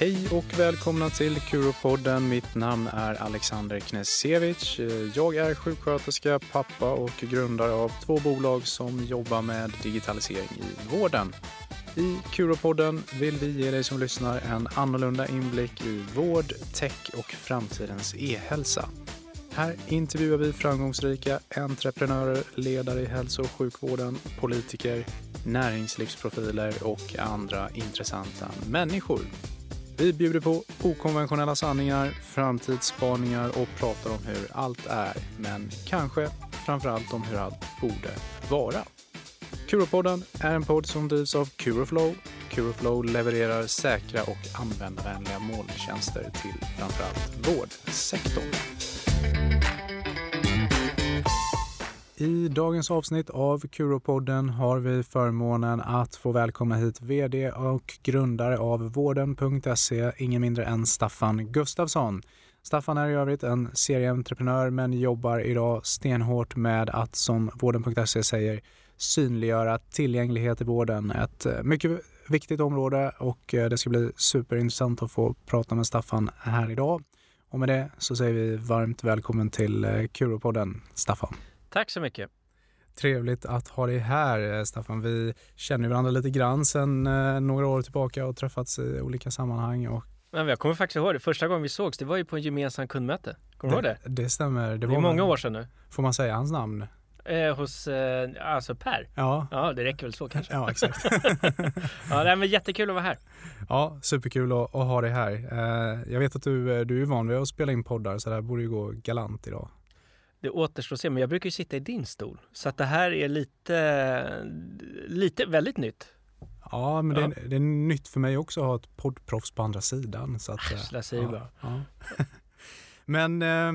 Hej och välkomna till Kuropodden. Mitt namn är Alexander Knesevic. Jag är sjuksköterska, pappa och grundare av två bolag som jobbar med digitalisering i vården. I Kuropodden vill vi ge dig som lyssnar en annorlunda inblick i vård, tech och framtidens e-hälsa. Här intervjuar vi framgångsrika entreprenörer, ledare i hälso och sjukvården, politiker, näringslivsprofiler och andra intressanta människor. Vi bjuder på okonventionella sanningar, framtidsspaningar och pratar om hur allt är, men kanske framförallt om hur allt borde vara. Kuropodden är en podd som drivs av Curoflow. Curoflow levererar säkra och användarvänliga molntjänster till framförallt vårdsektorn. I dagens avsnitt av Kuropodden har vi förmånen att få välkomna hit VD och grundare av vården.se, ingen mindre än Staffan Gustafsson. Staffan är i övrigt en serieentreprenör men jobbar idag stenhårt med att, som vården.se säger, synliggöra tillgänglighet i vården. Ett eh, mycket viktigt område och eh, det ska bli superintressant att få prata med Staffan här idag. Och med det så säger vi varmt välkommen till eh, Kuropodden, Staffan. Tack så mycket. Trevligt att ha dig här Staffan. Vi känner varandra lite grann sedan några år tillbaka och träffats i olika sammanhang. Och... Men jag kommer faktiskt ihåg det. Första gången vi sågs, det var ju på en gemensam kundmöte. Kommer du ihåg det? Det stämmer. Det, det är många år sedan nu. Får man säga hans namn? Eh, hos, eh, alltså Per? Ja. Ja, det räcker väl så kanske. ja, exakt. ja, det är jättekul att vara här. Ja, superkul att, att ha dig här. Eh, jag vet att du, du är van vid att spela in poddar så det här borde ju gå galant idag. Det återstår att se, men jag brukar ju sitta i din stol. Så att det här är lite, lite väldigt nytt. Ja, men ja. Det, är, det, är, nytt för mig också att ha ett poddproffs på andra sidan. Så att, Äsch, det säger ja. Ja. men eh,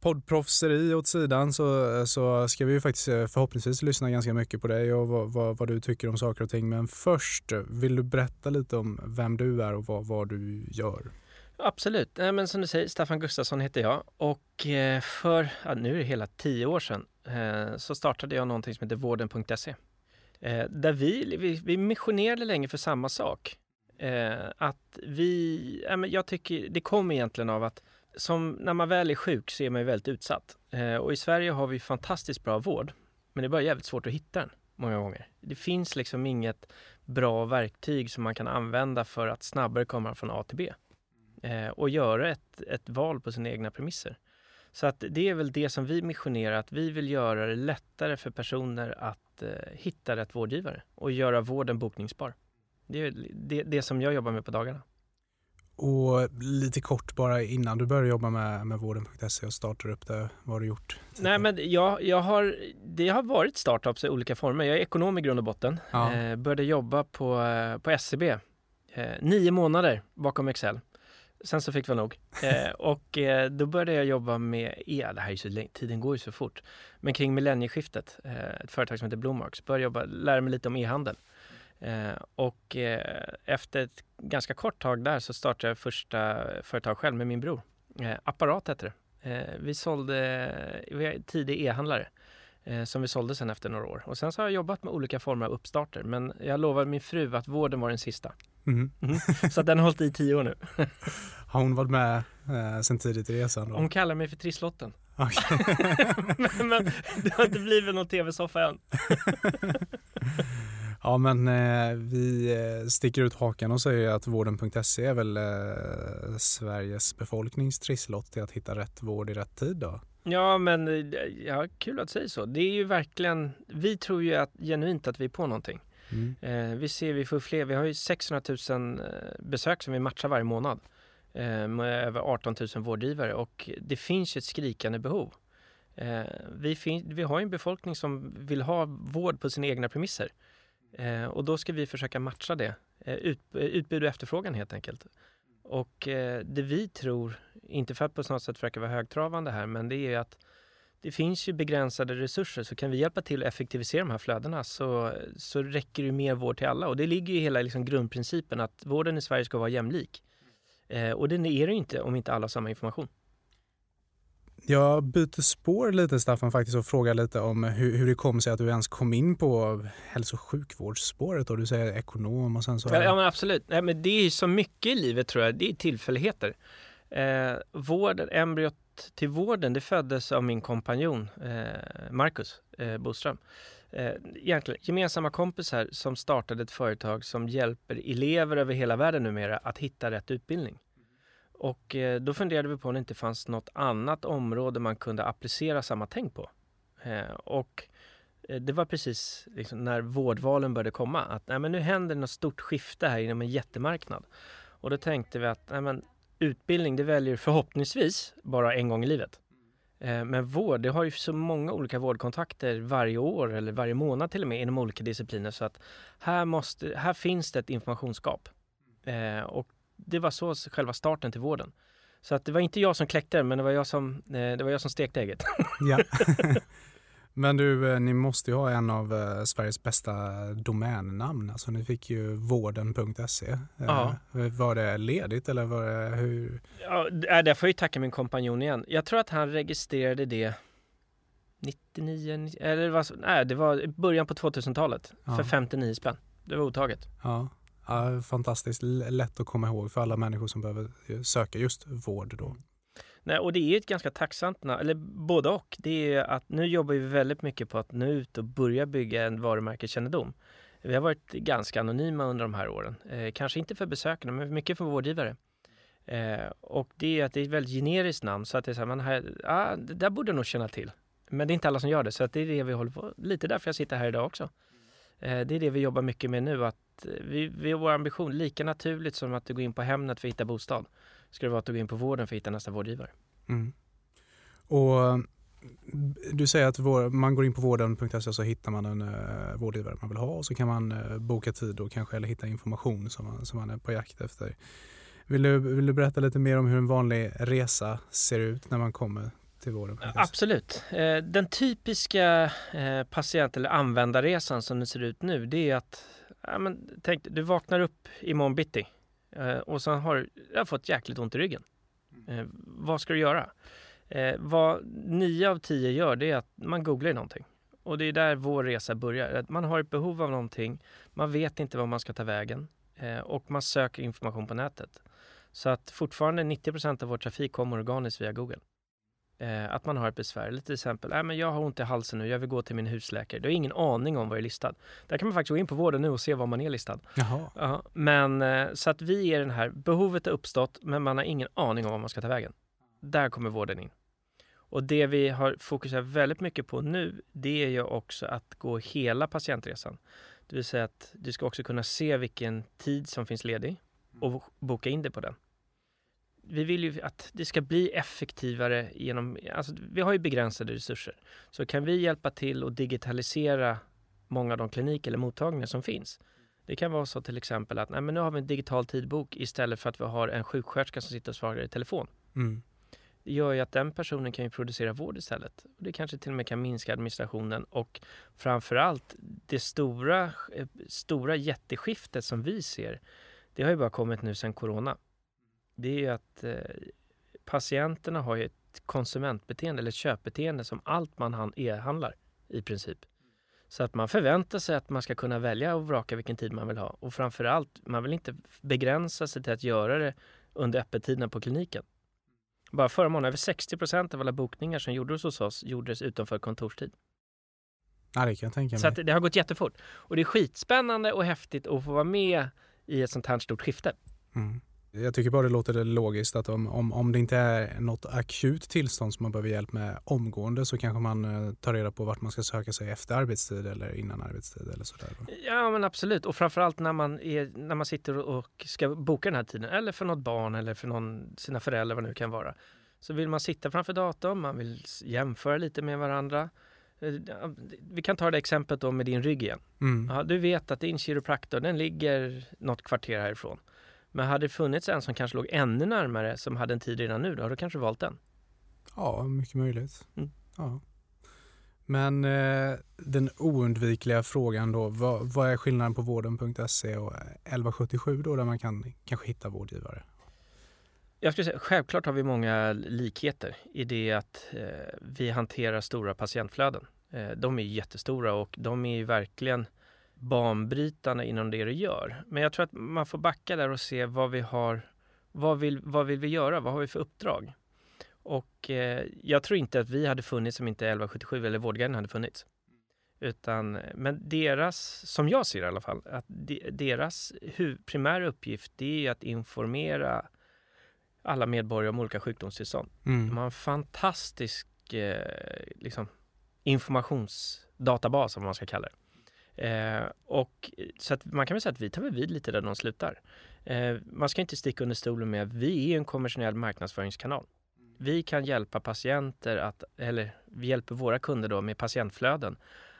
poddproffseri åt sidan så, så ska vi ju faktiskt förhoppningsvis lyssna ganska mycket på dig och vad, vad, vad, du tycker om saker och ting. Men först, vill du berätta lite om vem du är och vad, vad du gör? Absolut. Nej, men som du säger, Staffan Gustafsson heter jag och eh, för, ja, nu är det hela tio år sedan, eh, så startade jag någonting som heter vården.se. Eh, där vi, vi, vi missionerade länge för samma sak. Att vi, ja, men jag tycker, det kom egentligen av att som när man väl är sjuk så är man ju väldigt utsatt. Och i Sverige har vi fantastiskt bra vård, men det är bara jävligt svårt att hitta den många gånger. Det finns liksom inget bra verktyg som man kan använda för att snabbare komma från A till B och göra ett, ett val på sina egna premisser. Så att det är väl det som vi missionerar, att vi vill göra det lättare för personer att eh, hitta rätt vårdgivare och göra vården bokningsbar. Det är det, det som jag jobbar med på dagarna. Och lite kort bara innan du började jobba med, med vården.se och startade upp det, vad har du gjort? Nej men jag, jag har, det har varit startups i olika former. Jag är ekonom i grund och botten. Ja. Eh, började jobba på, på SCB. Eh, nio månader bakom Excel. Sen så fick vi nog. Eh, och eh, då började jag jobba med, e, det här är så länge, tiden går ju så fort. Men kring millennieskiftet, eh, ett företag som heter Bloomarks, började jobba, lära mig lite om e-handel. Eh, och eh, efter ett ganska kort tag där så startade jag första företag själv med min bror. Eh, Apparat hette det. Eh, vi sålde, vi är tidig e-handlare eh, som vi sålde sen efter några år. Och sen så har jag jobbat med olika former av uppstarter men jag lovade min fru att vården var den sista. Mm. Mm. Så att den har hållit i tio år nu. har hon varit med eh, sen tidigt i resan? Då? Hon kallar mig för Trisslotten. Okay. men, men, det har inte blivit någon tv-soffa än. ja men eh, vi eh, sticker ut hakan och säger att vården.se är väl eh, Sveriges befolknings trisslott till att hitta rätt vård i rätt tid då? Ja, men eh, ja, kul att säga så. Det är ju verkligen, vi tror ju att, genuint att vi är på någonting. Mm. Eh, vi ser, vi får fler, vi har ju 600 000 eh, besök som vi matchar varje månad eh, med över 18 000 vårdgivare och det finns ju ett skrikande behov. Eh, vi, fin, vi har en befolkning som vill ha vård på sina egna premisser eh, och då ska vi försöka matcha det, eh, ut, utbud och efterfrågan helt enkelt. Och det vi tror, inte för att på något sätt försöka vara högtravande här, men det är att det finns ju begränsade resurser så kan vi hjälpa till att effektivisera de här flödena så, så räcker det mer vård till alla. Och det ligger ju hela liksom grundprincipen att vården i Sverige ska vara jämlik. Eh, och det är det ju inte om inte alla har samma information. Jag byter spår lite Staffan faktiskt och frågar lite om hur, hur det kom sig att du ens kom in på hälso och sjukvårdsspåret och du säger ekonom och sen så... Ja, ja men absolut. Nej, men det är så mycket i livet tror jag, det är tillfälligheter. Eh, vården, embryot till vården, det föddes av min kompanjon eh, Marcus eh, Boström. Eh, egentligen gemensamma kompisar som startade ett företag som hjälper elever över hela världen numera att hitta rätt utbildning. Och eh, då funderade vi på om det inte fanns något annat område man kunde applicera samma tänk på. Eh, och eh, det var precis liksom när vårdvalen började komma att nej, men nu händer något stort skifte här inom en jättemarknad. Och då tänkte vi att nej, men, utbildning det väljer förhoppningsvis bara en gång i livet. Men vård, det har ju så många olika vårdkontakter varje år eller varje månad till och med inom olika discipliner så att här, måste, här finns det ett informationsgap. och det var så själva starten till vården. Så att det var inte jag som kläckte men det var jag som, eh, det var jag som stekte ägget. ja. Men du, eh, ni måste ju ha en av eh, Sveriges bästa domännamn. Alltså ni fick ju vården.se. Ja. Var det ledigt eller var det hur? Ja, där får jag ju tacka min kompanjon igen. Jag tror att han registrerade det 99, eller var, nej, det var början på 2000-talet ja. för 59 spänn. Det var otaget. Ja. Ja, fantastiskt lätt att komma ihåg för alla människor som behöver söka just vård då. Nej, och det är ett ganska tacksamt namn, eller både och. Det är att nu jobbar vi väldigt mycket på att nå ut och börja bygga en varumärkeskännedom. Vi har varit ganska anonyma under de här åren. Eh, kanske inte för besökarna, men mycket för vårdgivare. Eh, och det är att det är ett väldigt generiskt namn så att det är så här, man har, ah, det där borde nog känna till. Men det är inte alla som gör det, så att det är det vi håller på Lite därför jag sitter här idag också. Eh, det är det vi jobbar mycket med nu, att vi, vi har vår ambition, lika naturligt som att du går in på Hemnet för att hitta bostad, ska det vara att du går in på vården för att hitta nästa vårdgivare. Mm. Och du säger att vår, man går in på vården.se så hittar man en uh, vårdgivare man vill ha och så kan man uh, boka tid och kanske eller hitta information som man, som man är på jakt efter. Vill du, vill du berätta lite mer om hur en vanlig resa ser ut när man kommer till vården? Absolut. Eh, den typiska patient eller användarresan som det ser ut nu det är att ja, men, tänk du vaknar upp imorgon bitti eh, och så har du fått jäkligt ont i ryggen. Mm. Eh, vad ska du göra? Eh, vad nio av tio gör det är att man googlar någonting. Och det är där vår resa börjar. Man har ett behov av någonting, man vet inte var man ska ta vägen eh, och man söker information på nätet. Så att fortfarande 90% av vår trafik kommer organiskt via Google. Eh, att man har ett besvär. Eller till exempel, äh, men jag har ont i halsen nu, jag vill gå till min husläkare. Du har ingen aning om jag är listad. Där kan man faktiskt gå in på vården nu och se var man är listad. Jaha. Ja, men eh, så att vi är den här, behovet har uppstått, men man har ingen aning om var man ska ta vägen. Där kommer vården in. Och det vi har fokuserat väldigt mycket på nu, det är ju också att gå hela patientresan. Det vill säga att du ska också kunna se vilken tid som finns ledig och boka in dig på den vi vill ju att det ska bli effektivare genom, alltså vi har ju begränsade resurser. Så kan vi hjälpa till och digitalisera många av de kliniker eller mottagningar som finns. Det kan vara så till exempel att nej, men nu har vi en digital tidbok istället för att vi har en sjuksköterska som sitter och svarar i telefon. Mm. Det gör ju att den personen kan ju producera vård istället. Det kanske till och med kan minska administrationen och framförallt det stora, eh, stora jätteskiftet som vi ser. Det har ju bara kommit nu sedan corona det är att eh, patienterna har ett konsumentbeteende eller ett köpbeteende som allt man e-handlar i princip. Så att man förväntar sig att man ska kunna välja och vraka vilken tid man vill ha. Och framförallt, man vill inte begränsa sig till att göra det under öppettiden på kliniken. Bara förra månaden, över 60 procent av alla bokningar som gjordes hos oss gjordes utanför kontorstid. Ja, det kan jag tänka mig. Så att det har gått jättefort. Och det är skitspännande och häftigt att få vara med i ett sånt här stort skifte. Mm. Jag tycker bara det låter logiskt att om, om, om det inte är något akut tillstånd som man behöver hjälp med omgående så kanske man eh, tar reda på vart man ska söka sig efter arbetstid eller innan arbetstid eller sådär. Ja men absolut och framförallt när man, är, när man sitter och ska boka den här tiden eller för något barn eller för någon, sina föräldrar vad det nu kan vara. Så vill man sitta framför datorn, man vill jämföra lite med varandra. Eh, vi kan ta det exemplet då med din rygg igen. Mm. Ja, du vet att din kiropraktor den ligger något kvarter härifrån. Men hade det funnits en som kanske låg ännu närmare som hade en tid redan nu, då hade du kanske valt den? Ja, mycket möjligt. Mm. Ja. Men eh, den oundvikliga frågan då, vad, vad är skillnaden på vården.se och 1177 då där man kan kanske hitta vårdgivare? Jag skulle säga, självklart har vi många likheter i det att eh, vi hanterar stora patientflöden. Eh, de är jättestora och de är verkligen banbrytande inom det du gör. Men jag tror att man får backa där och se vad vi har, vad vill, vad vill vi göra, vad har vi för uppdrag? Och eh, jag tror inte att vi hade funnits om inte 1177 eller Vårdguiden hade funnits. Utan, men deras, som jag ser i alla fall, att de, deras primära uppgift det är att informera alla medborgare om olika sjukdomstillstånd. Mm. De har en fantastisk eh, liksom, informationsdatabas, om man ska kalla det. Eh, och, så att man kan väl säga att vi tar vid lite där de slutar. Eh, man ska inte sticka under stolen med att vi är en kommersiell marknadsföringskanal. Vi kan hjälpa patienter att, eller vi hjälper våra kunder då med patientflöden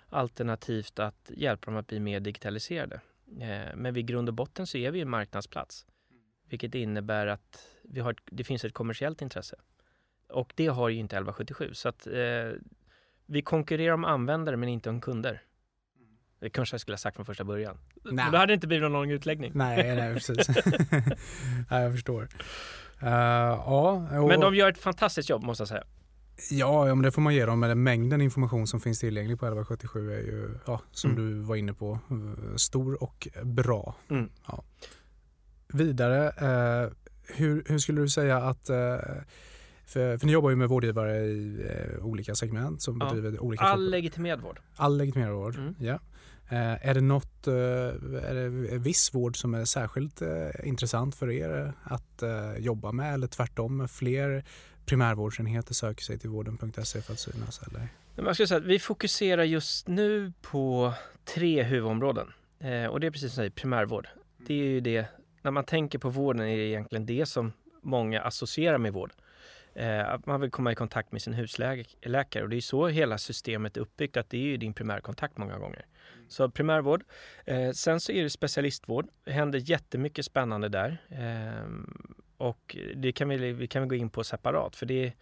alternativt att hjälpa dem att bli mer digitaliserade. Eh, men vid grund och botten så är vi en marknadsplats, vilket innebär att vi har, det finns ett kommersiellt intresse. Och det har ju inte 1177. Så att eh, vi konkurrerar om användare men inte om kunder. Det kanske jag skulle ha sagt från första början. Nej. Då hade det inte blivit någon lång utläggning. Nej, nej precis. nej, jag förstår. Uh, ja, och... Men de gör ett fantastiskt jobb måste jag säga. Ja, ja men det får man ge dem. Men mängden information som finns tillgänglig på 1177 är ju, ja, som mm. du var inne på, eh, stor och bra. Mm. Ja. Vidare, uh, hur, hur, skulle du säga att uh, för, för ni jobbar ju med vårdgivare i eh, olika segment som ja. bedriver olika... All legitimerad vård. All legitimerad vård, mm. ja. Eh, är det något, eh, är det viss vård som är särskilt eh, intressant för er att eh, jobba med eller tvärtom fler primärvårdsenheter söker sig till vården.se för att synas? Eller? Jag skulle säga att vi fokuserar just nu på tre huvudområden eh, och det är precis som säger, primärvård. Det är ju det, när man tänker på vården är det egentligen det som många associerar med vård. Eh, att man vill komma i kontakt med sin husläkare och det är så hela systemet är uppbyggt att det är ju din primärkontakt många gånger. Så primärvård. Eh, sen så är det specialistvård. Det händer jättemycket spännande där. Eh, och det kan vi, vi kan gå in på separat för det är,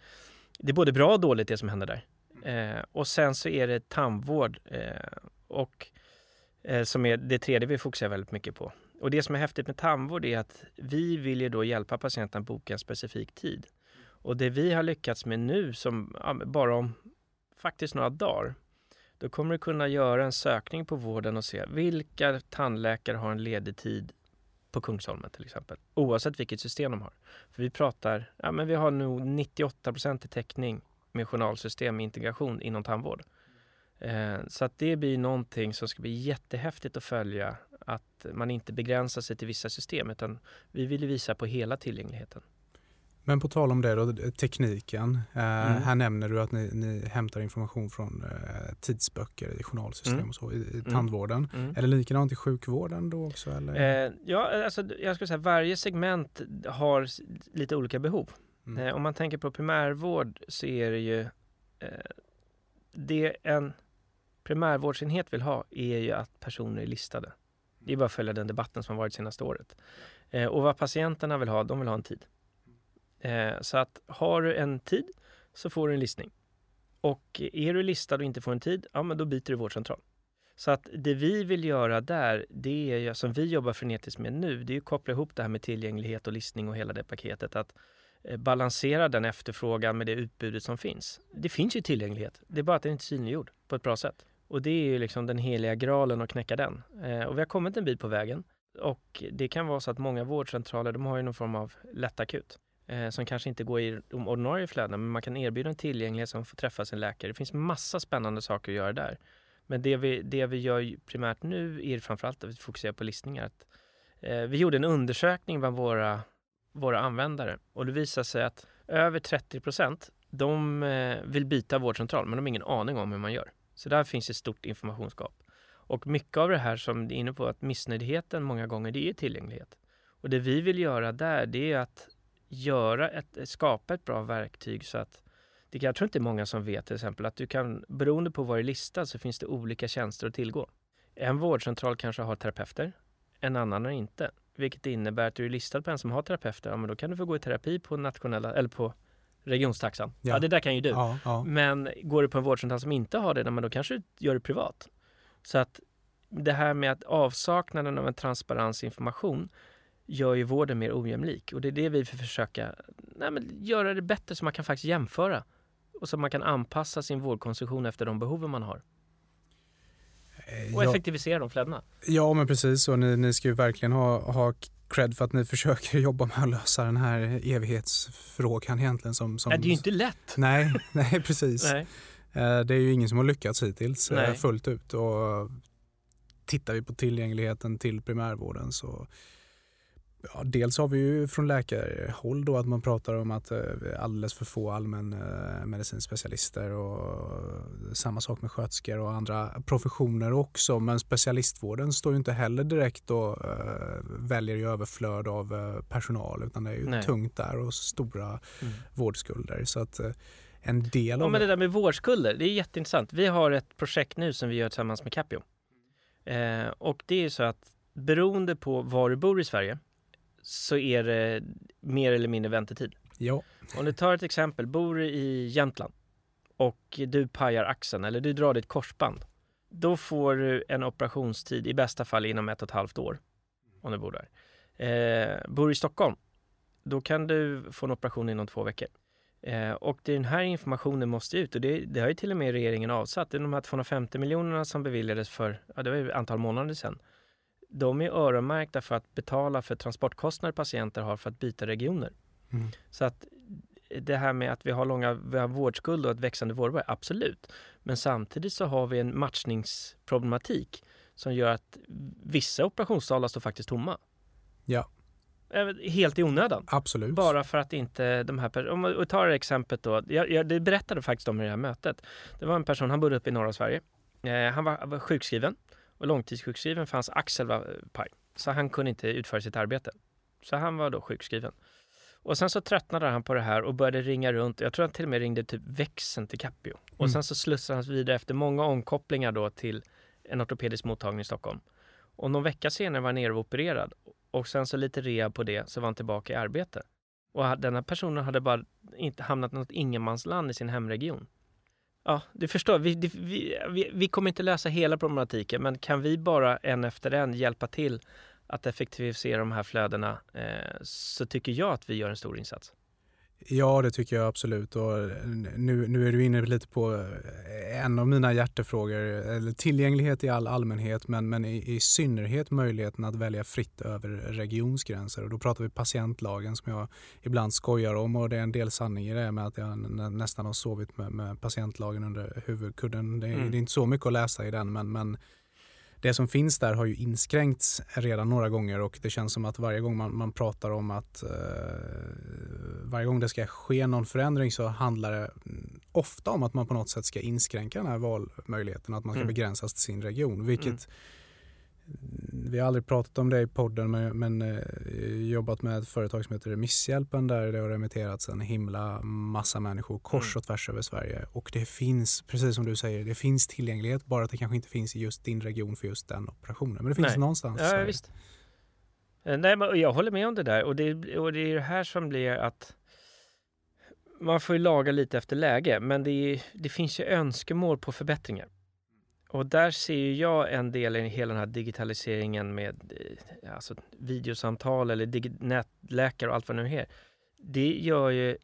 det är både bra och dåligt det som händer där. Eh, och sen så är det tandvård eh, och eh, som är det tredje vi fokuserar väldigt mycket på. Och det som är häftigt med tandvård är att vi vill ju då hjälpa patienten att boka en specifik tid. Och det vi har lyckats med nu, som ja, bara om faktiskt några dagar, då kommer du kunna göra en sökning på vården och se vilka tandläkare har en ledig tid på Kungsholmen till exempel, oavsett vilket system de har. För vi pratar, ja men vi har nog 98 i täckning med journalsystem med integration inom tandvård. Eh, så att det blir någonting som ska bli jättehäftigt att följa, att man inte begränsar sig till vissa system, utan vi vill visa på hela tillgängligheten. Men på tal om det då, tekniken. Eh, mm. Här nämner du att ni, ni hämtar information från eh, tidsböcker i journalsystem mm. och så i, i mm. tandvården. Mm. Är det likadant i sjukvården då också? Eller? Eh, ja, alltså, jag skulle säga varje segment har lite olika behov. Mm. Eh, om man tänker på primärvård så är det ju eh, det en primärvårdsenhet vill ha är ju att personer är listade. Det är bara att följa den debatten som varit senaste året. Eh, och vad patienterna vill ha, de vill ha en tid. Eh, så att har du en tid så får du en listning. Och är du listad och inte får en tid, ja men då byter du vårdcentral. Så att det vi vill göra där, det är ju, som vi jobbar frenetiskt med nu, det är att koppla ihop det här med tillgänglighet och listning och hela det paketet. Att eh, balansera den efterfrågan med det utbudet som finns. Det finns ju tillgänglighet, det är bara att den inte är synliggjord på ett bra sätt. Och det är ju liksom den heliga graalen att knäcka den. Eh, och vi har kommit en bit på vägen. Och det kan vara så att många vårdcentraler, de har ju någon form av lättakut eh, som kanske inte går i de ordinarie flödena, men man kan erbjuda en tillgänglighet som får träffa sin läkare. Det finns massa spännande saker att göra där. Men det vi, det vi gör primärt nu är framförallt att vi fokuserar på listningar. Att, eh, vi gjorde en undersökning bland våra, våra användare och det visade sig att över 30 procent de eh, vill byta vårdcentral, men de har ingen aning om hur man gör. Så där finns ett stort informationsgap. Och mycket av det här som du är inne på, att missnöjdheten många gånger, det är tillgänglighet. Och det vi vill göra där, det är att göra ett, skapa ett bra verktyg så att det, jag tror inte många som vet till exempel att du kan, beroende på var du är listad så finns det olika tjänster att tillgå. En vårdcentral kanske har terapeuter, en annan har inte. Vilket innebär att du är listad på en som har terapeuter, ja men då kan du få gå i terapi på nationella, eller på regionstaxan. Ja. ja, det där kan ju du. Ja, ja. Men går du på en vårdcentral som inte har det, men då kanske du gör det privat. Så att det här med att avsaknaden av en transparens information gör ju vården mer ojämlik och det är det vi vill försöka nej, men göra det bättre så man kan faktiskt jämföra och så man kan anpassa sin vårdkonsumtion efter de behoven man har. Eh, Och ja, effektivisera de flödena. ja, men precis. Och ni, ni ska ju verkligen ha, ha cred för att ni försöker jobba med att lösa den här evighetsfrågan egentligen. Som, som, Nej, det är ju inte lätt. Nej, nej precis. Nej. Eh, Det är ju ingen som har lyckats hittills eh, Nej. fullt ut. Och tittar vi på tillgängligheten till primärvården så ja, dels har vi ju från läkarhåll då att man pratar om att eh, alldeles för få allmän eh, och samma sak med sköterskor och andra professioner också. Men specialistvården står ju inte heller direkt och eh, väljer i överflöd av personal utan det är ju Nej. tungt där och stora Mm. vårdskulder. Så att en del Ja, av men det där med vårdskulder, det är jätteintressant. Vi har ett projekt nu som vi gör tillsammans med Capio. Eh, och det är ju så att beroende på var du bor i Sverige så är det mer eller mindre väntetid. Ja, Om du tar ett exempel, bor du i Jämtland och du pajar axeln eller du drar ditt korsband. Då får du en operationstid i bästa fall inom ett och ett halvt år. Om du bor där. Eh, bor du i Stockholm, då kan du få en operation inom två veckor. Eh, och den här informationen måste ut och det, det har ju till och med regeringen avsatt. Det är de här 250 miljonerna som beviljades för, ja det var ju ett antal månader sedan. De är öronmärkta för att betala för transportkostnader patienter har för att byta regioner. Mm. Så att det här med att vi har långa vi har vårdskuld och ett växande vårdbehov, absolut. Men samtidigt så har vi en matchningsproblematik som gör att vissa operationssalar står faktiskt tomma. Ja. Helt i onödan. absolut. Bara för att inte de här Om vi tar exemplet då. Jag, jag, det berättade faktiskt om i det här mötet. Det var en person, han bodde uppe i norra Sverige. Eh, han var, var sjukskriven och långtidssjukskriven för hans axel var eh, paj. Så han kunde inte utföra sitt arbete. Så han var då sjukskriven. Och sen så tröttnade han på det här och började ringa runt. Jag tror han till och med ringde typ växeln till Capio. Och Mm. sen så slussade han vidare efter många omkopplingar då till en ortopedisk mottagning i Stockholm. Och någon vecka senare var han nere och opererad. Och sen så lite rea på det så var han tillbaka i arbete. Och denna personen hade bara inte hamnat i något ingenmansland i sin hemregion. Ja, du förstår, vi, vi, vi, vi kommer inte lösa hela problematiken, men kan vi bara en efter en hjälpa till att effektivisera de här flödena eh, så tycker jag att vi gör en stor insats. Ja, det tycker jag absolut. Och nu, nu är du inne lite på eh, en av mina hjärtefrågor, eller tillgänglighet i all allmänhet, men, men i, i synnerhet möjligheten att välja fritt över regionsgränser. Och då pratar vi patientlagen som jag ibland skojar om och det är en del sanning i det med att jag nä- nästan har sovit med, med patientlagen under huvudkudden. Det, är- Mm. det är inte så mycket att läsa i den, men, men det som finns där har ju inskränkts redan några gånger och det känns som att varje gång man, man pratar om att eh, varje gång det ska ske någon förändring så handlar det mm, ofta om att man på något sätt ska inskränka den här valmöjligheten, att man ska Mm. begränsas till sin region. Vilket Mm. Vi har aldrig pratat om det i podden men, men eh, jobbat med ett företag som heter Remisshjälpen där det har remitterats en himla massa människor kors Mm. och tvärs över Sverige. Och det finns, precis som du säger, det finns tillgänglighet bara att det kanske inte finns i just din region för just den operationen. Men det finns Nej. någonstans Ja, visst. Eh, Nej, men jag håller med om det där och det, och det är det här som blir att man får ju laga lite efter läge, men det, är, det finns ju önskemål på förbättringar. Och där ser jag en del i hela den här digitaliseringen med eh, alltså, videosamtal eller nätläkare och allt vad det nu är. Det gör ju,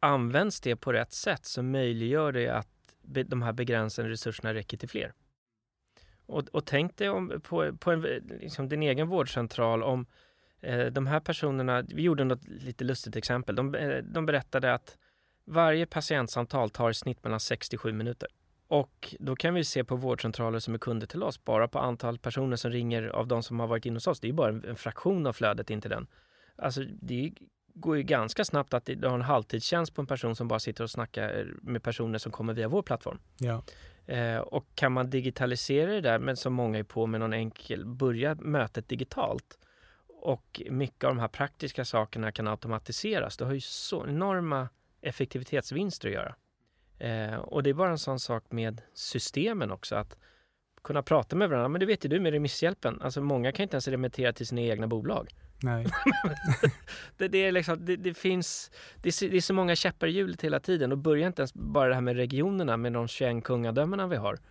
används det på rätt sätt så möjliggör det att de här begränsade resurserna räcker till fler. Och, och tänk dig om, på, på en, liksom din egen vårdcentral om eh, de här personerna, vi gjorde något lite lustigt exempel, de, eh, de berättade att varje patientsamtal tar i snitt mellan 67 minuter. Och då kan vi se på vårdcentraler som är kunder till oss, bara på antal personer som ringer av de som har varit inne hos oss. Det är bara en, fraktion av flödet in till den. Alltså det går ju ganska snabbt att du har en halvtidstjänst på en person som bara sitter och snackar med personer som kommer via vår plattform. Ja. Eh, och kan man digitalisera det där, men som många är på med någon enkel, börja mötet digitalt och mycket av de här praktiska sakerna kan automatiseras, då har ju så enorma effektivitetsvinster att göra. Eh, och det är bara en sån sak med systemen också, att kunna prata med varandra. Men det vet ju du med remisshjälpen, alltså många kan inte ens remittera till sina egna bolag. Nej. Det, det, är liksom, det, det finns, det det är så många käppar i hjulet hela tiden och börjar inte ens bara det här med regionerna med de 21 kungadömena vi har.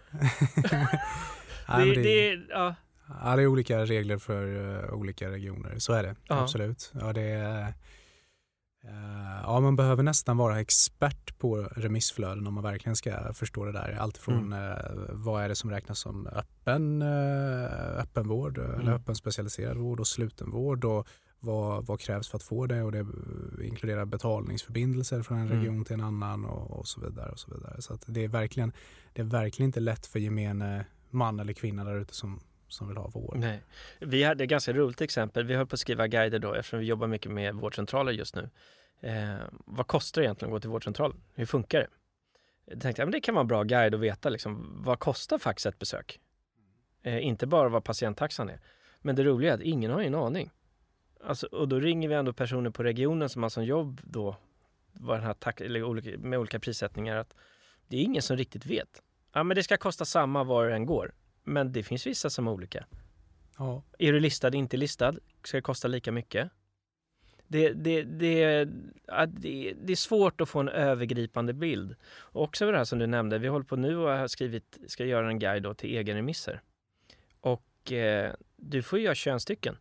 Det, ja, Ja, det är olika regler för uh, olika regioner, så är det. Ja. Absolut. Ja, det är, ja, man behöver nästan vara expert på remissflöden om man verkligen ska förstå det där. Alltifrån mm. uh, vad är det som räknas som öppen, öppenvård mm. eller öppen specialiserad vård och slutenvård och vad, vad krävs för att få det och det inkluderar betalningsförbindelser från en mm. region mm. till en annan och, och, så vidare. Och så vidare. Så det, är verkligen, det är verkligen inte lätt för gemene man eller kvinna där ute som, som vill ha vård. Nej. Vi hade ett ganska roligt exempel. Vi höll på att skriva guider då eftersom vi jobbar mycket med vårdcentraler just nu. Eh, vad kostar det egentligen att gå till vårdcentralen? Hur funkar det? Jag tänkte att ja, det kan vara en bra guide att veta liksom, vad kostar faktiskt ett besök? Eh, inte bara vad patienttaxan är. Men det roliga är att ingen har en aning. Alltså, och då ringer vi ändå personer på regionen som har som jobb då vad den här tax, eller olika, med olika prissättningar att det är ingen som riktigt vet. Ja, men det ska kosta samma var du än går. Men det finns vissa som är olika. Ja. Är du listad, inte listad, ska det kosta lika mycket. Det, det, det, det, det är svårt att få en övergripande bild. Och också det här som du nämnde, vi håller på nu och har skrivit, ska göra en guide till egenremisser. Och eh, du får ju göra 21 stycken.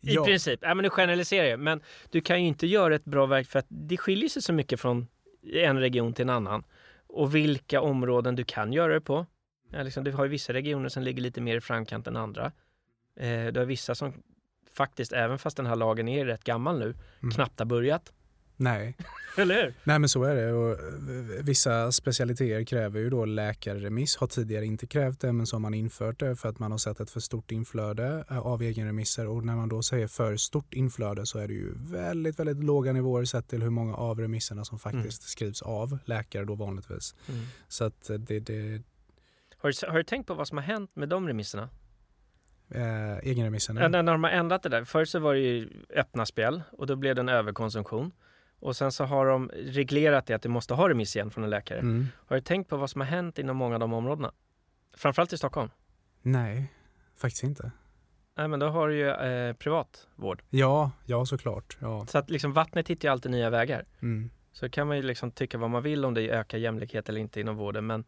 I ja. princip. Ja, men nu generaliserar jag. Men du kan ju inte göra ett bra verk för att det skiljer sig så mycket från en region till en annan. Och vilka områden du kan göra det på. Ja, liksom, du har ju vissa regioner som ligger lite mer i framkant än andra. Eh, du har vissa som faktiskt, även fast den här lagen är rätt gammal nu, mm. knappt har börjat. Nej. Eller hur? Nej men så är det. Och eh, vissa specialiteter kräver ju då läkarremiss. Har tidigare inte krävt det men så har man infört det för att man har sett ett för stort inflöde eh, av egenremisser. Och när man då säger för stort inflöde så är det ju väldigt, väldigt låga nivåer sett till hur många av remisserna som faktiskt mm. skrivs av läkare då vanligtvis. Mm. Så att det, det... Har, du, har du tänkt på vad som har hänt med de remisserna? Eh, egenremisserna? Ja, när de har ändrat det där. Förr så var det ju öppna spel och då blev det en överkonsumtion. Och sen så har de reglerat det att du måste ha remiss igen från en läkare. Mm. Har du tänkt på vad som har hänt inom många av de områdena? Framförallt i Stockholm? Nej, faktiskt inte. Nej, men då har du ju eh, privat vård. Ja, ja såklart. Ja. Så att liksom vattnet hittar ju alltid nya vägar. Mm. Så kan man ju liksom tycka vad man vill om det ökar jämlikhet eller inte inom vården. Men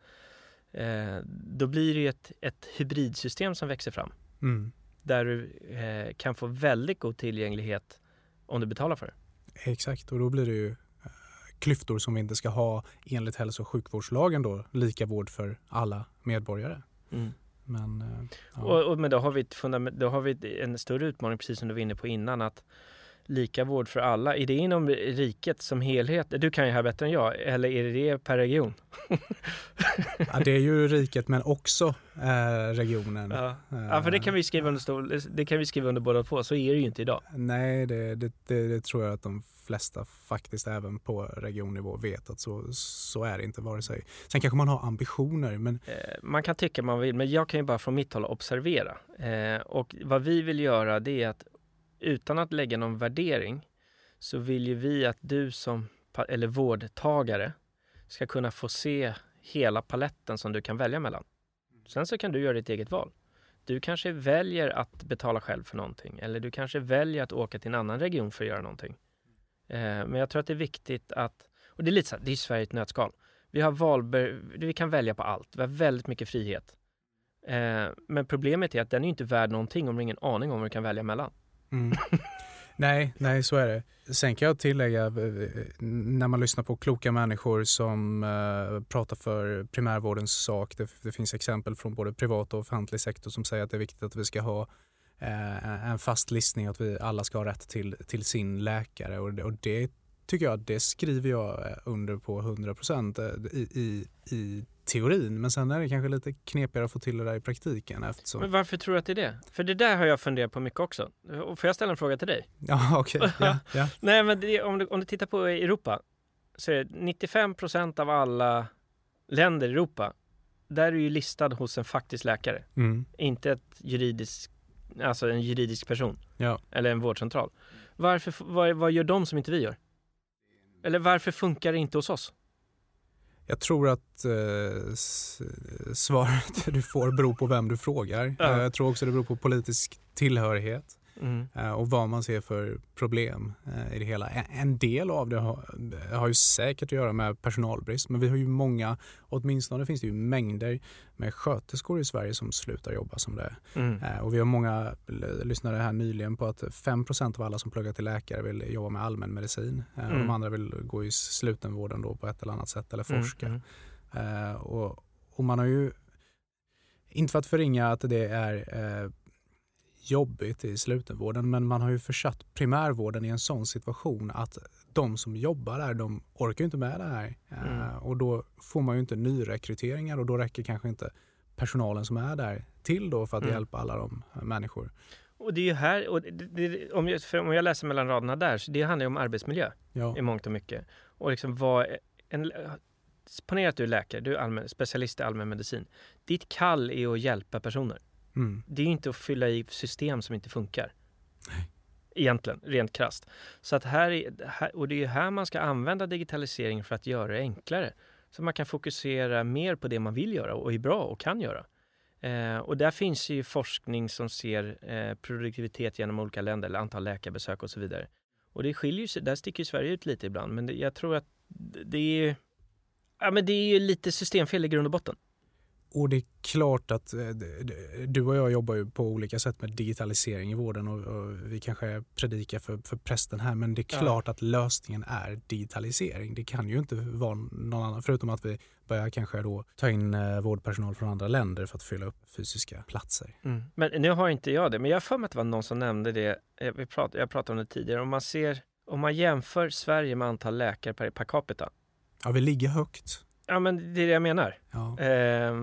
eh, då blir det ju ett, ett hybridsystem som växer fram. Mm. Där du eh, kan få väldigt god tillgänglighet om du betalar för det. Exakt, och då blir det ju eh, klyftor som vi inte ska ha enligt hälso och sjukvårdslagen då, lika vård för alla medborgare. Mm. Men, eh, ja. och, och, men då har, vi ett fundament, då har vi en större utmaning, precis som du var inne på innan, att lika vård för alla? Är det inom riket som helhet? Du kan ju här bättre än jag, eller är det per region? ja, det är ju riket men också eh, regionen. Ja. ja. för det kan vi skriva under, det kan vi skriva under båda två, så är det ju inte idag. Nej, det, det, det, det tror jag att de flesta faktiskt även på regionnivå vet att så, så är det inte vare sig. Sen kanske man har ambitioner men... Eh, man kan tycka man vill, men jag kan ju bara från mitt håll observera. Eh, och vad vi vill göra det är att utan att lägga någon värdering så vill ju vi att du som eller vårdtagare ska kunna få se hela paletten som du kan välja mellan. Sen så kan du göra ditt eget val. Du kanske väljer att betala själv för någonting eller du kanske väljer att åka till en annan region för att göra någonting. Eh, men jag tror att det är viktigt att, och det är lite så här, det är Sverige ett nötskal. Vi har valber, vi kan välja på allt, vi har väldigt mycket frihet. Eh, men problemet är att den är inte värd någonting om du har ingen aning om vad du kan välja mellan. Mm. nej, nej, så är det. Sen kan jag tillägga, eh, när man lyssnar på kloka människor som uh, pratar för primärvårdens sak, det, det, finns exempel från både privat och offentlig sektor som säger att det är viktigt att vi ska ha uh, en fast listning, att vi alla ska ha rätt till, till sin läkare och, och det tycker jag, det skriver jag under på 100 procent i, i, i teorin men sen är det kanske lite knepigare att få till det där i praktiken. Eftersom... Men varför tror du att det är det? För det där har jag funderat på mycket också. Får jag ställa en fråga till dig? Ja, okej. Okay. Ja, ja. Nej, men det, om, du, om du tittar på Europa så är det 95% av alla länder i Europa där är du ju listad hos en faktisk läkare. Mm. Inte ett juridisk, alltså en juridisk person. Ja. Eller en vårdcentral. Varför, vad, vad gör de som inte vi gör? Eller varför funkar det inte hos oss? Jag tror att eh, svaret du får beror på vem du frågar. Ja. Jag tror också det beror på politisk tillhörighet. Mm. Eh, och vad man ser för problem eh, i det hela. En del av det har, har ju säkert att göra med personalbrist men vi har ju många, åtminstone finns det ju mängder med sköterskor i Sverige som slutar jobba som det mm. Eh, och vi har många, lyssnade här nyligen på att 5% av alla som pluggar till läkare vill jobba med allmänmedicin. Mm. Och de andra vill gå i slutenvården då på ett eller annat sätt eller forska. Mm. mm. Och, och man har ju inte för att förringa att det är jobbigt i slutenvården men man har ju försatt primärvården i en sån situation att de som jobbar där de orkar inte med det här. Eh, mm. och då får man ju inte nyrekryteringar och då räcker kanske inte personalen som är där till då för att mm. hjälpa alla de människor. Och det är ju här, och det, det, om, jag, om jag läser mellan raderna där, så det handlar ju om arbetsmiljö ja. i mångt och mycket. Och liksom vad en, ponera att du är läkare, du är allmän, specialist i allmänmedicin. Ditt kall är att hjälpa personer. Mm. Det är inte att fylla i system som inte funkar. Nej. Egentligen, rent krast. Så att här, är, och det är här man ska använda digitalisering för att göra det enklare. Så man kan fokusera mer på det man vill göra och är bra och kan göra. Eh, och där finns ju forskning som ser eh, produktivitet genom olika länder, eller antal läkarbesök och så vidare. Och det skiljer sig, där sticker Sverige ut lite ibland, men det, jag tror att det är Ja, men det är ju lite systemfel i grund och botten. Och det är klart att eh, du och jag jobbar ju på olika sätt med digitalisering i vården och, och vi kanske predikar för, för prästen här men det är klart ja. att lösningen är digitalisering. Det kan ju inte vara någon annan förutom att vi börjar kanske då ta in eh, vårdpersonal från andra länder för att fylla upp fysiska platser. Mm. Men nu har inte jag det, men jag har för mig att det var någon som nämnde det. Jag pratade, jag pratade om det tidigare. Om man ser om man jämför Sverige med antal läkare per, per capita Ja, vi ligger högt. Ja, men det är det jag menar. Ja. Eh,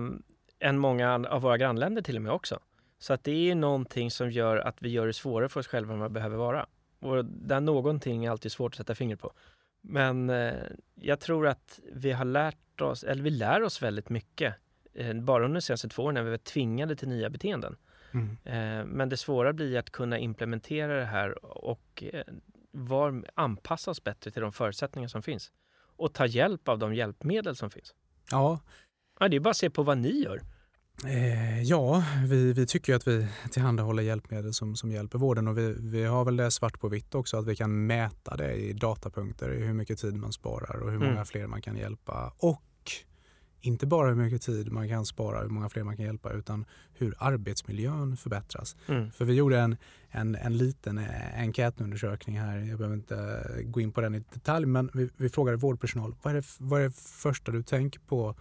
än många av våra grannländer till och med också. Så att det är någonting som gör att vi gör det svårare för oss själva än vad det behöver vara. Och där någonting är alltid svårt att sätta fingret på. Men eh, jag tror att vi har lärt oss, eller vi lär oss väldigt mycket. Eh, bara under de senaste två åren när vi var tvingade till nya beteenden. Mm. Eh, men det svåra blir att kunna implementera det här och eh, var, anpassa oss bättre till de förutsättningar som finns och ta hjälp av de hjälpmedel som finns. Ja. ja det är bara att se på vad ni gör. Eh, ja, vi, vi tycker att vi tillhandahåller hjälpmedel som, som hjälper vården och vi, vi har väl det svart på vitt också att vi kan mäta det i datapunkter, hur mycket tid man sparar och hur mm. många fler man kan hjälpa. Och inte bara hur mycket tid man kan spara, hur många fler man kan hjälpa, utan hur arbetsmiljön förbättras. Mm. För vi gjorde en, en, en liten enkätundersökning här, jag behöver inte gå in på den i detalj, men vi, vi frågade vårdpersonal, vad är, det, vad är det första du tänker på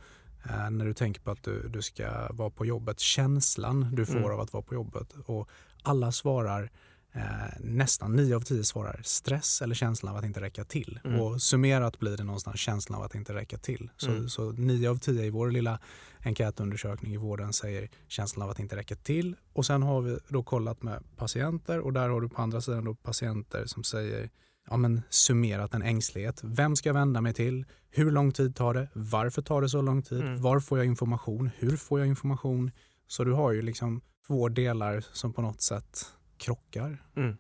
eh, när du tänker på att du, du ska vara på jobbet? Känslan du får mm. av att vara på jobbet. Och alla svarar Eh, nästan 9 av 10 svarar stress eller känslan av att inte räcka till. Mm. Och summerat blir det någonstans känslan av att inte räcka till. Så, mm. så 9 av 10 i vår lilla enkätundersökning i vården säger känslan av att inte räcka till. Och sen har vi då kollat med patienter och där har du på andra sidan då patienter som säger ja, men summerat en ängslighet. Vem ska jag vända mig till? Hur lång tid tar det? Varför tar det så lång tid? Mm. Var får jag information? Hur får jag information? Så du har ju liksom två delar som på något sätt krockar. Mm.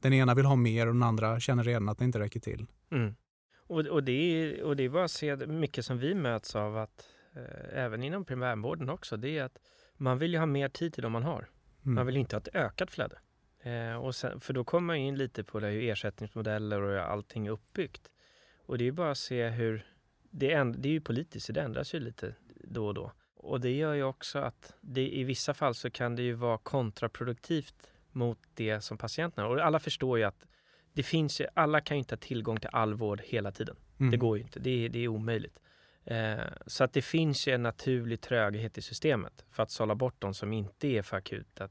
Den ena vill ha mer och den andra känner redan att det inte räcker till. Mm. Och, och, det är, och det är bara att se mycket som vi möts av att eh, även inom primärvården också, det är att man vill ju ha mer tid till de man har. Mm. Man vill inte ha ett ökat flöde. Eh, och sen, för då kommer man in lite på det hur ersättningsmodeller och allting är uppbyggt. Och det är bara att se hur, det är, det är ju politiskt, så det ändras ju lite då och då. Och det gör ju också att det, i vissa fall så kan det ju vara kontraproduktivt mot det som patienterna Och alla förstår ju att det finns ju, alla kan ju inte ha tillgång till all vård hela tiden. Mm. Det går ju inte, det är, det är omöjligt. Eh, så att det finns ju en naturlig tröghet i systemet för att sålla bort de som inte är för akuta.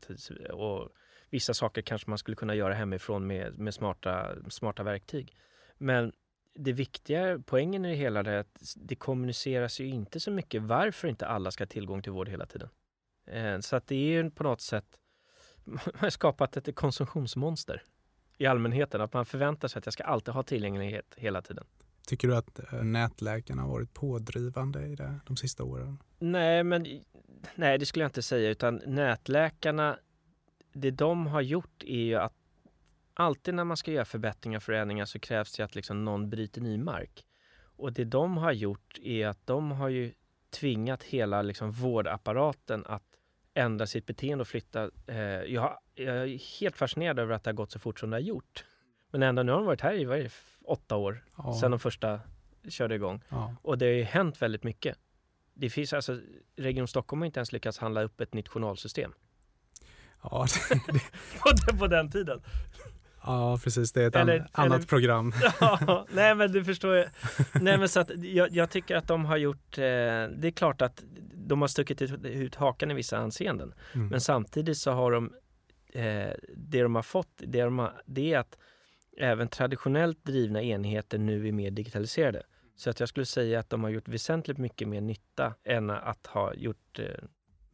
Och vissa saker kanske man skulle kunna göra hemifrån med, med smarta, smarta verktyg. Men det viktiga, poängen i det hela är att det kommuniceras ju inte så mycket varför inte alla ska ha tillgång till vård hela tiden. Eh, så att det är ju på något sätt man har skapat ett konsumtionsmonster i allmänheten. Att man förväntar sig att jag ska alltid ha tillgänglighet hela tiden. Tycker du att eh, nätläkarna har varit pådrivande i det de sista åren? Nej, men nej, det skulle jag inte säga. Utan nätläkarna, det de har gjort är ju att alltid när man ska göra förbättringar och förändringar så krävs det att liksom någon bryter ny mark. Och det de har gjort är att de har ju tvingat hela liksom vårdapparaten att ändra sitt beteende och flytta. Eh, jag, jag, är helt fascinerad över att det har gått så fort som det har gjort. Men ändå, nu har de varit här i vad åtta år ja. sedan de första körde igång. Ja. Och det har ju hänt väldigt mycket. Det finns alltså, Region Stockholm har inte ens lyckats handla upp ett nytt journalsystem. Ja, det, på, den, på den tiden. Ja, precis. Det är ett eller, annat eller, program. Ja, nej, men du förstår. Nej, men så att jag, jag tycker att de har gjort... Eh, det är klart att de har stuckit ut, ut hakan i vissa anseenden. Mm. Men samtidigt så har de... Eh, det de har fått, det, de har, det är att även traditionellt drivna enheter nu är mer digitaliserade. Så att jag skulle säga att de har gjort väsentligt mycket mer nytta än att ha gjort eh,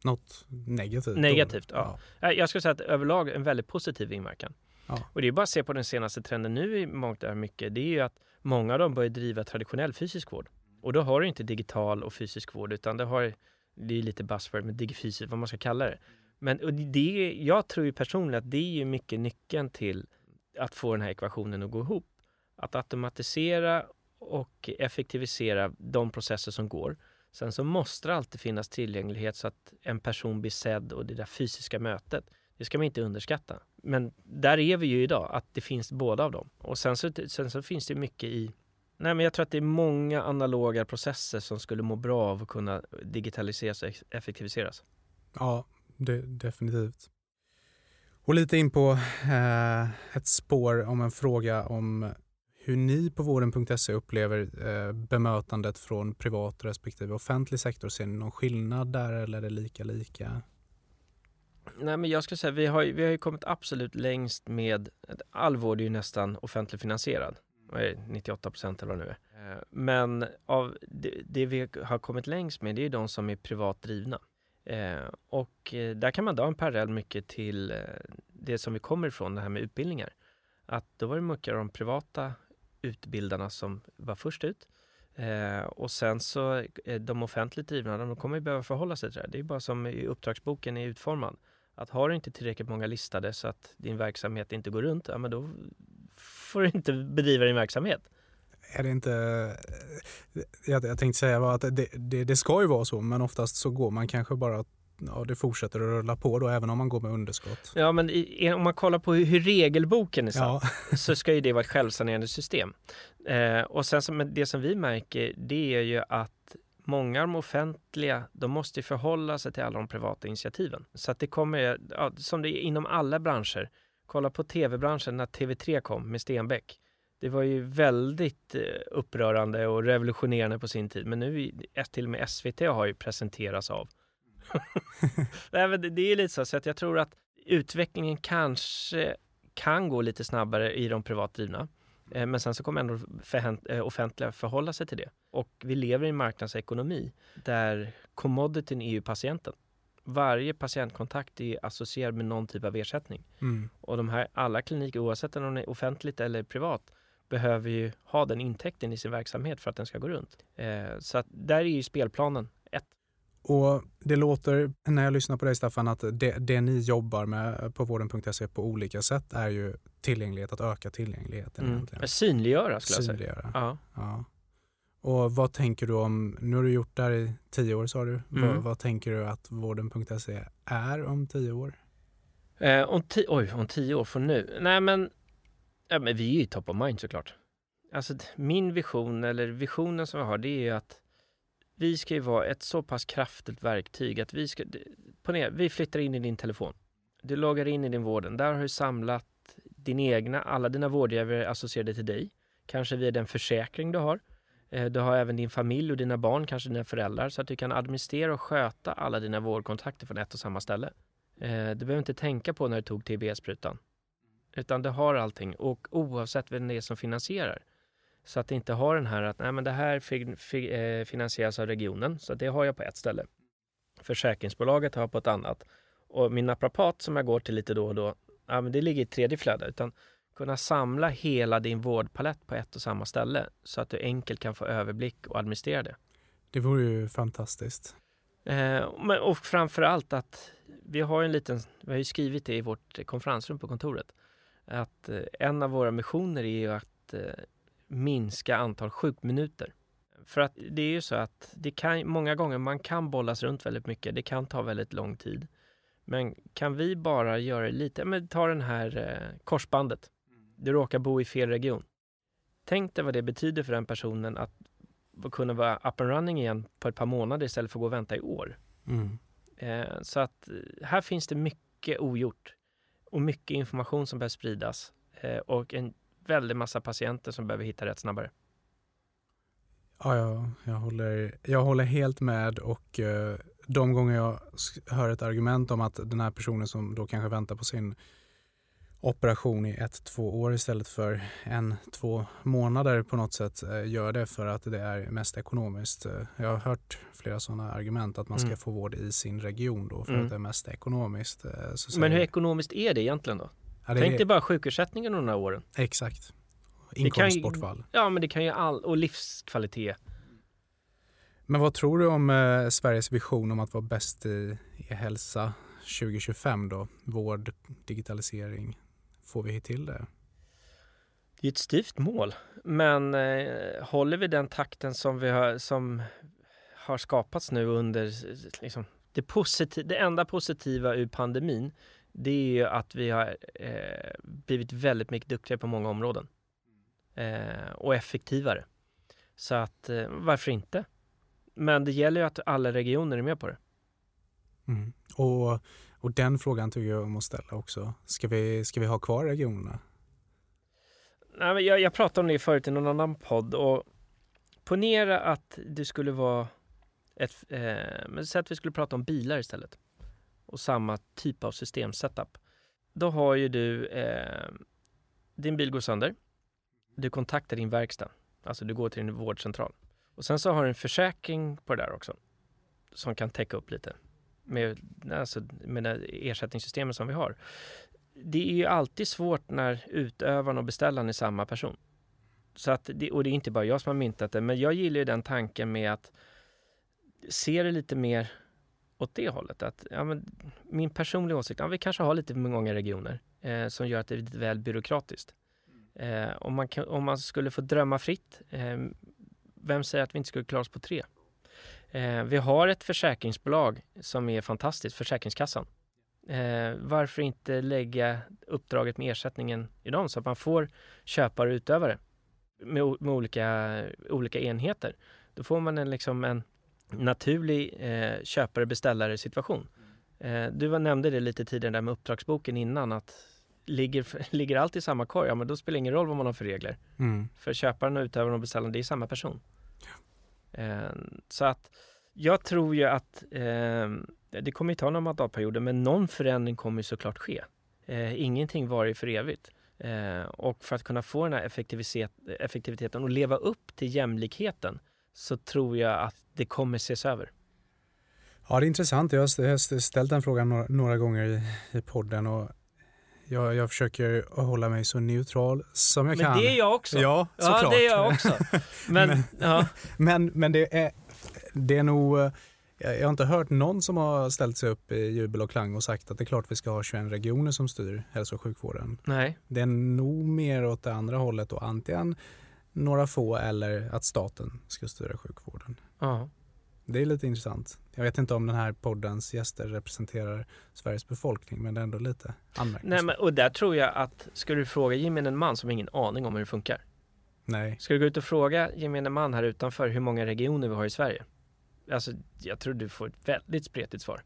något negativt? Negativt, ja. ja. Jag skulle säga att överlag en väldigt positiv inverkan. Ja. Och det är bara att se på den senaste trenden nu i mångt och mycket. Det är ju att många av dem börjar driva traditionell fysisk vård. Och då har du inte digital och fysisk vård utan det har, det är lite buzzword med digifysiskt, vad man ska kalla det. Men och det, jag tror ju personligen att det är ju mycket nyckeln till att få den här ekvationen att gå ihop. Att automatisera och effektivisera de processer som går. Sen så måste det alltid finnas tillgänglighet så att en person blir sedd och det där fysiska mötet, det ska man inte underskatta. Men där är vi ju idag, att det finns båda av dem. Och sen så, sen så finns det mycket i Nej, men jag tror att det är många analoga processer som skulle må bra av att kunna digitaliseras och effektiviseras. Ja, det, definitivt. Och lite in på eh, ett spår om en fråga om hur ni på vården.se upplever eh, bemötandet från privat respektive offentlig sektor. Ser ni någon skillnad där eller är det lika lika? Nej, men jag skulle säga vi har, vi har ju kommit absolut längst med, all vård är ju nästan offentligt finansierad. 98 procent eller vad det nu är. Eh, men av det, det, vi har kommit längst med det är de som är privat drivna. Eh, och eh, där kan man dra en parallell mycket till det som vi kommer ifrån, det här med utbildningar. Att då var det mycket av de privata utbildarna som var först ut. Eh, och sen så eh, de offentligt drivna, de kommer ju behöva förhålla sig till det. här. Det är bara som uppdragsboken är utformad. Att har du inte tillräckligt många listade så att din verksamhet inte går runt, ja men då får du inte bedriva din verksamhet. Är det inte, jag, jag tänkte säga att det, det, det ska ju vara så, men oftast så går man kanske bara ja, det fortsätter att rulla på då även om man går med underskott. Ja, men i, om man kollar på hur, hur regelboken är satt ja. så ska ju det vara ett självsanerande system. Eh, och sen som det som vi märker, det är ju att många av de offentliga, de måste förhålla sig till alla de privata initiativen. Så att det kommer, ja, som det är inom alla branscher, kolla på tv-branschen när TV3 kom med Stenbeck. Det var ju väldigt eh, upprörande och revolutionerande på sin tid. Men nu, till och med SVT har ju presenterats av Nej, det, det är lite så, så att jag tror att utvecklingen kanske kan gå lite snabbare i de privatdrivna. Eh, men sen så kommer ändå för, offentliga förhålla sig till det. Och vi lever i en marknadsekonomi där commodityn är ju patienten. Varje patientkontakt är associerad med någon typ av ersättning. Mm. Och de här alla kliniker, oavsett om de är offentligt eller privat, behöver ju ha den intäkten i sin verksamhet för att den ska gå runt. Eh, så att där är ju spelplanen. Och det låter, när jag lyssnar på dig Staffan, att det, det ni jobbar med på vården.se på olika sätt är ju tillgänglighet, att öka tillgängligheten. Mm. Egentligen. Synliggöra skulle Synliggöra. jag säga. Ja. ja. Och vad tänker du om, nu har du gjort det här i tio år sa du, mm. vad, vad, tänker du att vården.se är om tio år? Eh, om, ti oj, om tio år från nu? Nej men, ja, men vi är ju top of mind såklart. Alltså min vision, eller visionen som jag har, det är ju att vi ska ju vara ett så pass kraftigt verktyg att vi ska, ponera, vi flyttar in i din telefon. Du loggar in i din vården. Där har du samlat din egna, alla dina vårdgivare associerade till dig. Kanske via den försäkring du har. Eh, du har även din familj och dina barn, kanske dina föräldrar, så att du kan administrera och sköta alla dina vårdkontakter från ett och samma ställe. Eh, du behöver inte tänka på när du tog TB-sprutan. Utan du har allting och oavsett vem det är som finansierar så att det inte har den här att nej, men det här fi, fi, eh, finansieras av regionen, så det har jag på ett ställe. Försäkringsbolaget har jag på ett annat. Och min naprapat som jag går till lite då och då, ja, men det ligger i ett tredje flöde. Utan kunna samla hela din vårdpalett på ett och samma ställe så att du enkelt kan få överblick och administrera det. Det vore ju fantastiskt. Eh, och framför allt att vi har en liten, vi har ju skrivit det i vårt konferensrum på kontoret, att eh, en av våra missioner är ju att eh, minska antal sjukminuter. För att det är ju så att det kan, många gånger man kan bollas runt väldigt mycket. Det kan ta väldigt lång tid. Men kan vi bara göra det lite, men ta den här eh, korsbandet. Du råkar bo i fel region. Tänk dig vad det betyder för den personen att kunna vara up and running igen på ett par månader istället för att gå och vänta i år. Mm. Eh, så att eh, här finns det mycket ogjort och mycket information som behöver spridas eh, och en väldig massa patienter som behöver hitta rätt snabbare. Ja, jag, jag, håller, jag håller helt med och eh, de gånger jag hör ett argument om att den här personen som då kanske väntar på sin operation i ett, två år istället för en, två månader på något sätt eh, gör det för att det är mest ekonomiskt. Eh, jag har hört flera sådana argument att man ska Mm. få vård i sin region då för Mm. att det är mest ekonomiskt. eh, Men hur ekonomiskt är det egentligen då? Ja, det Tänk dig bara sjukersättningen under de här åren. Exakt. kan ju- Inkomstbortfall. Ja, men det kan ju all, och livskvalitet. Men vad tror du om eh, Sveriges vision om att vara bäst i, i hälsa 2025 då? Vård, digitalisering. Får vi till det? Det är ett styvt mål, men eh, håller vi den takten som vi har, som har skapats nu under liksom, det, positiv, det enda positiva ur pandemin, det är ju att vi har eh, blivit väldigt mycket duktigare på många områden eh, och effektivare. Så att eh, varför inte? Men det gäller ju att alla regioner är med på det. Mm. Och, och den frågan tycker jag om att ställa också. Ska vi, ska vi ha kvar regionerna? Nej, men jag, jag pratade om det förut i någon annan podd och ponera att det skulle vara ett, eh, men säg att vi skulle prata om bilar istället och samma typ av systemsetup. Då har ju du, eh, din bil går sönder, du kontaktar din verkstad, alltså du går till din vårdcentral och sen så har du en försäkring på det där också som kan täcka upp lite med, alltså, med det ersättningssystemet som vi har det är ju alltid svårt när utövaren och beställaren är samma person. Så att det, och det är inte bara jag som har myntat det, men jag gillar ju den tanken med att se det lite mer åt det hållet. Att, ja, men, min personliga åsikt, ja, vi kanske har lite för många regioner eh, som gör att det är lite väl byråkratiskt. Eh, om, man kan, om man skulle få drömma fritt, eh, vem säger att vi inte skulle klara oss på tre? Eh, vi har ett försäkringsbolag som är fantastiskt, Försäkringskassan. Eh, varför inte lägga uppdraget med ersättningen i dem så att man får köpare och utövare med, med olika, olika enheter. Då får man en, liksom en naturlig eh, köpare-beställare situation. Eh, du var, nämnde det lite tidigare där med uppdragsboken innan att ligger, ligger allt i samma korg, ja men då spelar det ingen roll vad man har för regler. Mm. För köparen, och utövaren och beställaren, det är samma person. Eh, så att jag tror ju att eh, det kommer ju ta några mandatperioder, men någon förändring kommer ju såklart ske. Eh, ingenting varar för evigt. Eh, och för att kunna få den här effektivitet, effektiviteten och leva upp till jämlikheten så tror jag att det kommer ses över. Ja, det är intressant. Jag har ställt den frågan några, gånger i, i podden och jag, jag försöker hålla mig så neutral som jag Men kan. det är jag också. Ja, såklart. ja det är jag också. Men, Men- ja. Men, men det, är, det är nog... Jag jag har inte hört någon som har ställt sig upp i jubel och klang och sagt att det är klart vi ska ha 21 regioner som styr hälso och sjukvården. nej. Det är nog mer åt det andra hållet och antingen några få eller att staten ska styra sjukvården. Ja. Det är lite intressant. Jag vet inte om den här poddens gäster representerar Sveriges befolkning men det är ändå lite Nej, anmärkningsvärt. men, och där tror jag att ska du fråga gemene man som har ingen aning om hur det funkar. Nej. Ska du gå ut och fråga gemene man här utanför hur många regioner vi har i Sverige? Alltså, jag tror du får ett väldigt spretigt svar.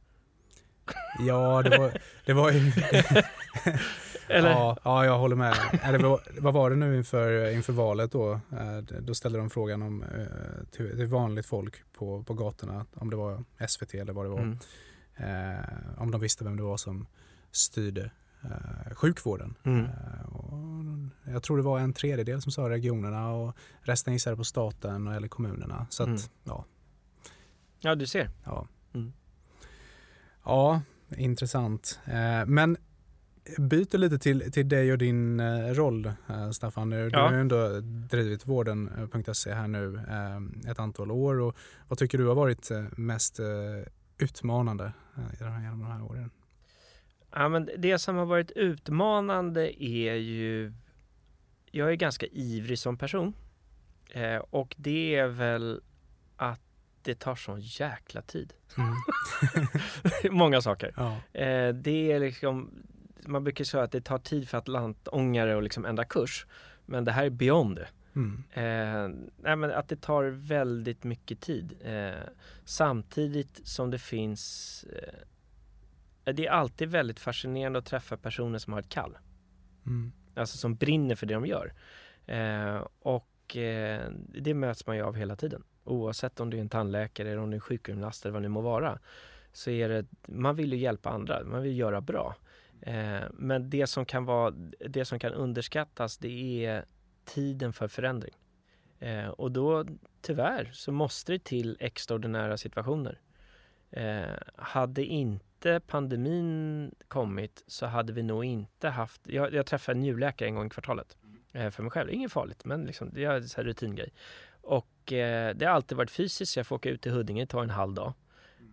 Ja, det var, det var ju... Eller? Ja, ja, jag håller med. Eller, vad, var det nu inför, inför valet då? Eh, Då ställde de frågan om, eh, till, till vanligt folk på, på gatorna, om det var SVT eller vad det var, Mm. eh, om de visste vem det var som styrde eh, sjukvården. Mm. Eh, jag tror det var en tredjedel som sa regionerna och resten gissade på staten eller kommunerna. Så att, Mm. ja, Ja, du ser. ja. Mm. Ja, intressant. Eh, men byter lite till, till dig och din eh, roll, eh, Staffan. Du, Ja. har ju ändå drivit vården.se här nu ett antal år. Och vad tycker du har varit mest utmanande genom de här åren? Ja, men det som har varit utmanande är ju... Jag är ganska ivrig som person. Och det är väl att det tar sån jäkla tid. Mm. Många saker. Ja. Eh, det är liksom, man brukar säga att det tar tid för atlantångare och liksom ändra kurs. Men det här är beyond det. Mm. Eh, nej, men att det tar väldigt mycket tid. Eh, samtidigt som det finns eh, Det är alltid väldigt fascinerande att träffa personer som har ett kall. Mm. Alltså som brinner för det de gör. Eh, och eh, det möts man ju av hela tiden. Oavsett om du är en tandläkare eller om du är sjukgymnast eller vad det må vara. Så är det, man vill ju hjälpa andra, man vill göra bra. Eh, men det som kan vara, det som kan underskattas det är tiden för förändring. Eh, och då tyvärr så måste det till extraordinära situationer. Eh, hade inte pandemin kommit så hade vi nog inte haft, jag, jag träffar en njurläkare en gång i kvartalet eh, för mig själv, inget farligt men liksom, det är en rutingrej. Och det har alltid varit fysiskt, jag får åka ut till Huddinge, det tar en halv dag.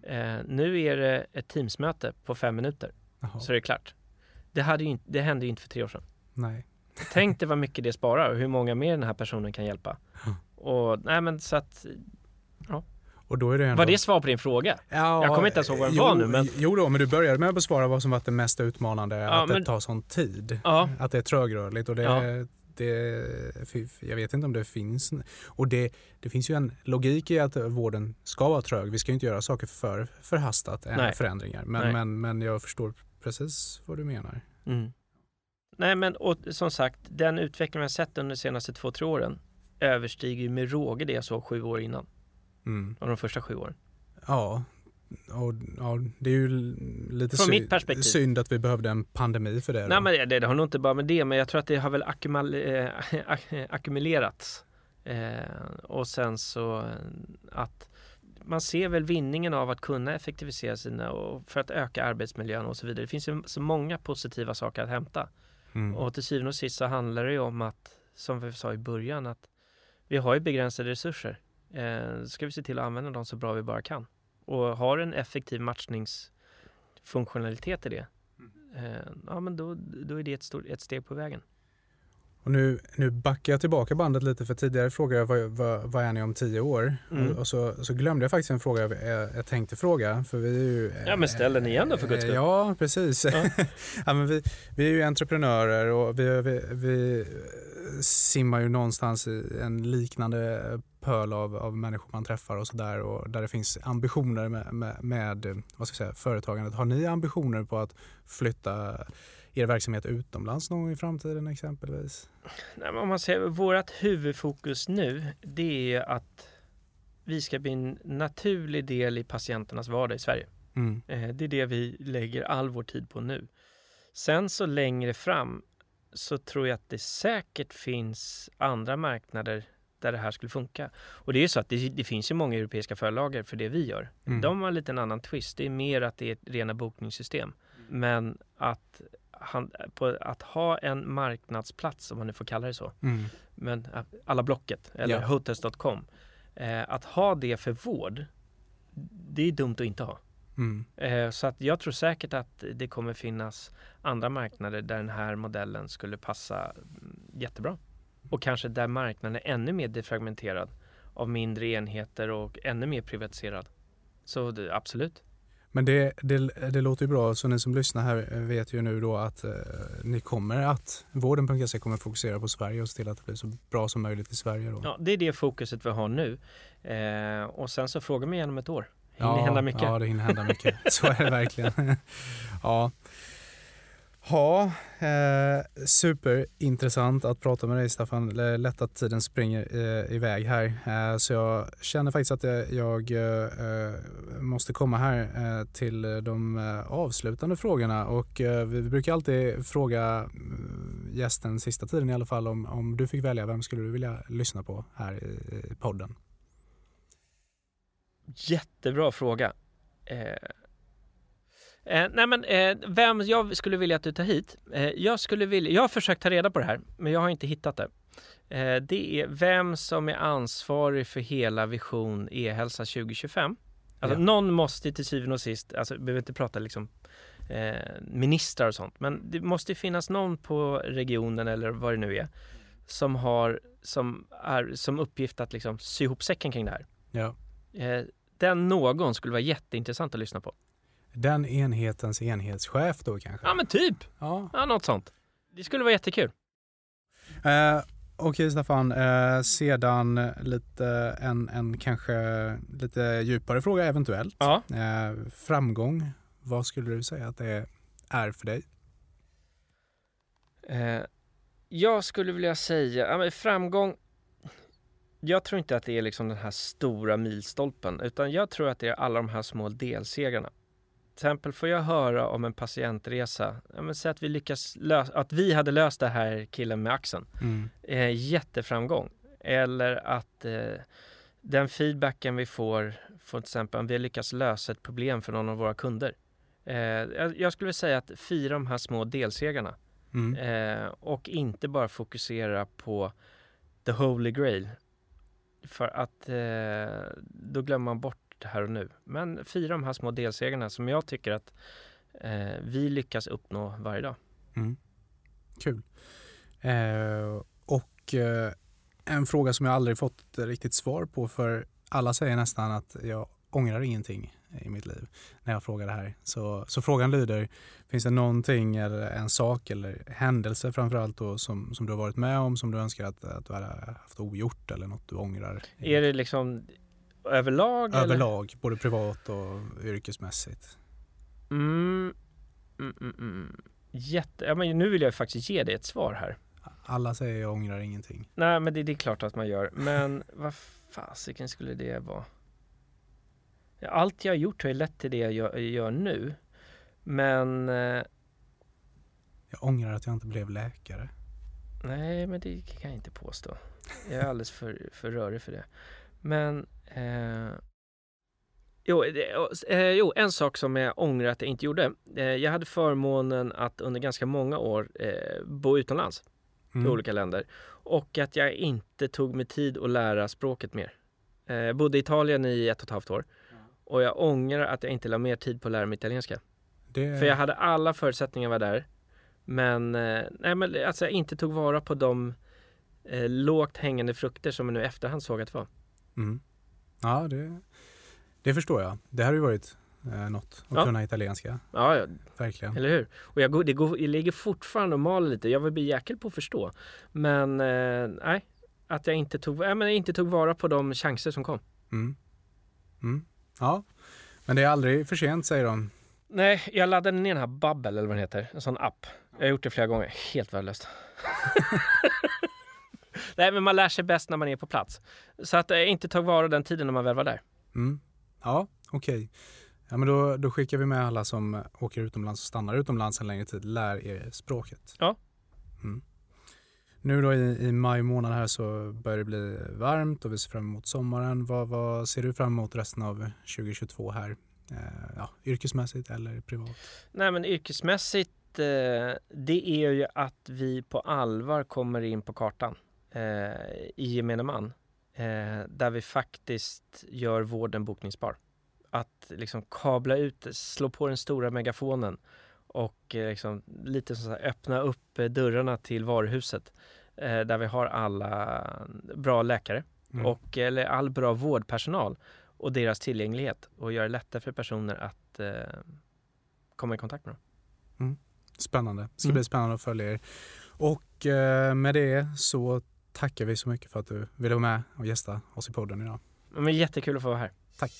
Eh, nu är det ett teamsmöte på fem minuter, Jaha. så är det klart. Det, hade ju inte, det hände ju inte för tre år sedan. Nej. Tänk dig vad mycket det sparar och hur många mer den här personen kan hjälpa. Och nej men så att, Och då är det ändå... var det svar på din fråga? Ja, Jag kommer inte ens ihåg vad den jo, var nu, men- Jo då, men du började med att besvara vad som varit det mest utmanande, Ja, att men- det tar sån tid. Ja, Att det är trögrörligt och det, Ja. Det jag vet inte om det finns. Och det, det finns ju en logik i att vården ska vara trög. Vi ska ju inte göra saker för förhastat, än Nej. förändringar. Men, Nej. men, men jag förstår precis vad du menar. Mm. Nej men och, som sagt, den utveckling vi har sett under de senaste två, tre åren överstiger ju med råge det jag såg sju år innan. Mm. Av de första sju åren. Ja, och, ja, det är ju lite Från sy- mitt perspektiv. synd att vi behövde en pandemi för det. då. Nej men det, det har nog inte bara med det, men jag tror att det har väl eh, ak- ackumulerats. Eh, och sen så eh, att man ser väl vinningen av att kunna effektivisera sina och för att öka arbetsmiljön och så vidare. Det finns ju så många positiva saker att hämta. Mm. Och till syvende och sist så handlar det ju om att, som vi sa i början, att vi har ju begränsade resurser. Eh, ska vi se till att använda dem så bra vi bara kan. Och har en effektiv matchningsfunktionalitet i det, eh, ja men då, då är det ett, stort, ett steg på vägen. Och nu, nu backar jag tillbaka bandet lite för tidigare frågade jag vad, vad, vad är ni om tio år? Mm. Och, och så, så glömde jag faktiskt en fråga jag, jag, jag tänkte fråga. För vi är ju, Ja, men ställ den igen då, för guds skull. Ja, precis. Ja. Ja. men vi, vi är ju entreprenörer och vi, vi, vi simmar ju någonstans i en liknande pöl av, av människor man träffar och sådär och där det finns ambitioner med, med, med vad ska jag säga, företagandet. Har ni ambitioner på att flytta er verksamhet utomlands någon gång i framtiden exempelvis? Nej, men om man säger vårt huvudfokus nu, det är att vi ska bli en naturlig del i patienternas vardag i Sverige. Mm. Eh, Det är det vi lägger all vår tid på nu. Sen så längre fram så tror jag att det säkert finns andra marknader där det här skulle funka. Och det är ju så att det, det finns ju många europeiska förlager för det vi gör. Mm. De har lite en annan twist. Det är mer att det är ett rena bokningssystem. Men att, han, på, att ha en marknadsplats, om man nu får kalla det så, Mm. men äh, alla Blocket eller Ja. hotels.com. Eh, att ha det för vård, det är dumt att inte ha. Mm. Eh, så att jag tror säkert att det kommer finnas andra marknader där den här modellen skulle passa mm, jättebra. Och kanske där marknaden är ännu mer defragmenterad av mindre enheter och ännu mer privatiserad. Så det, absolut. Men det, det, det låter ju bra, så ni som lyssnar här vet ju nu då att eh, ni kommer att, vården.se kommer fokusera på Sverige och se till att det blir så bra som möjligt i Sverige då. Ja, det är det fokuset vi har nu. Eh, och sen så fråga mig igen om ett år. Hinner hända mycket. Ja, det hinner hända mycket. Så är det verkligen. ja. Ja, eh, superintressant att prata med dig Staffan. Det är Lätt att tiden springer eh, iväg här. Eh, så jag känner faktiskt att jag, jag eh, måste komma här eh, till de eh, avslutande frågorna. Och eh, vi brukar alltid fråga mm, gästen sista tiden i alla fall om, om du fick välja, vem skulle du vilja lyssna på här i, i podden? Jättebra fråga. Eh, Eh, nej men eh, vem jag skulle vilja att du tar hit? Eh, jag skulle vilja, jag har försökt ta reda på det här, men jag har inte hittat det. Eh, det är vem som är ansvarig för hela Vision e-hälsa 2025. Alltså Ja. någon måste till syvende och sist, alltså vi behöver inte prata liksom eh, ministrar och sånt, men det måste finnas någon på regionen eller vad det nu är som har som, är, som uppgift att liksom sy ihop säcken kring det här. Ja. Eh, den någon skulle vara jätteintressant att lyssna på. Den enhetens enhetschef då kanske? Ja men typ, Ja. ja, något sånt. Det skulle vara jättekul. Eh, Okej Staffan, eh, sedan lite en, en kanske lite djupare fråga eventuellt. Ja. Eh, framgång, vad skulle du säga att det är för dig? Eh, jag skulle vilja säga, ja, men framgång. Jag tror inte att det är liksom den här stora milstolpen, utan jag tror att det är alla de här små delsegrarna. Exempel får jag höra om en patientresa, ja, men säg att vi lyckas lösa, att vi hade löst det här killen med axeln. Mm. Eh, jätteframgång. Eller att eh, den feedbacken vi får, får till exempel om vi har lyckats lösa ett problem för någon av våra kunder. Eh, jag, skulle säga att fira de här små delsegrarna. Mm. Eh, och inte bara fokusera på the holy grail. För att eh, då glömmer man bort här och nu. Men fira de här små delsegrarna som jag tycker att eh, vi lyckas uppnå varje dag. Mm. Kul. Eh, och eh, en fråga som jag aldrig fått riktigt svar på för alla säger nästan att jag ångrar ingenting i mitt liv när jag frågar det här. Så, så frågan lyder, finns det någonting eller en sak eller händelse framförallt då som, som du har varit med om som du önskar att, att du hade haft ogjort eller något du ångrar? Är det liksom överlag? Eller? Överlag, både privat och yrkesmässigt. Mm, mm, mm, mm. Jätte, ja, men nu vill jag faktiskt ge dig ett svar här. Alla säger jag ångrar ingenting. Nej, men det, det är klart att man gör. Men vad fasiken skulle det vara? Allt jag har gjort har ju lett till det jag gör, gör nu. Men eh, Jag ångrar att jag inte blev läkare. nej, men det kan jag inte påstå. Jag är alldeles för, för rörig för det. Men eh, jo, det, eh, jo, en sak som jag ångrar att jag inte gjorde. Eh, jag hade förmånen att under ganska många år eh, bo utomlands. Mm. i olika länder. Och att jag inte tog mig tid att lära språket mer. Eh, Jag bodde i Italien i ett och ett halvt år. Och jag ångrar att jag inte la mer tid på att lära mig italienska. Det, För jag hade alla förutsättningar att vara där. Men, eh, nej, men alltså jag inte tog vara på de eh, lågt hängande frukter som jag nu efterhand såg att det var. Mm. Ja, det, det förstår jag. Det har ju varit eh, något att Ja. kunna italienska. Ja, ja Verkligen. eller hur? Och jag, går, det går, jag ligger fortfarande och maler lite. Jag vill bli jäkel på att förstå. Men eh, nej, att jag inte tog, nej, men jag inte tog vara på de chanser som kom. Mm. Mm. Ja, men det är aldrig för sent säger de. Nej, jag laddade ner den här Babbel eller vad den heter. En sån app. Jag har gjort det flera gånger. Helt värdelöst. Nej, men man lär sig bäst när man är på plats. Så att eh, inte ta vara den tiden när man väl var där. Mm. Ja, okej. Ja, men då, då skickar vi med alla som åker utomlands och stannar utomlands en längre tid. Lär er språket. Ja. Mm. Nu då i, i maj månad här så börjar det bli varmt och vi ser fram emot sommaren. Vad, vad ser du fram emot resten av 2022 här? Eh, ja, yrkesmässigt eller privat? Nej, men yrkesmässigt, eh, det är ju att vi på allvar kommer in på kartan eh, i gemene man. Eh, där vi faktiskt gör vården bokningsbar. Att liksom kabla ut, slå på den stora megafonen och eh, liksom lite så här, öppna upp eh, dörrarna till varuhuset. Eh, där vi har alla bra läkare Mm. och eller all bra vårdpersonal och deras tillgänglighet och göra det lättare för personer att eh, komma i kontakt med dem. Spännande. Det ska Mm. bli spännande att följa er. Och eh, med det så tackar vi så mycket för att du ville vara med och gästa oss i podden idag. Men jättekul att få vara här. Tack.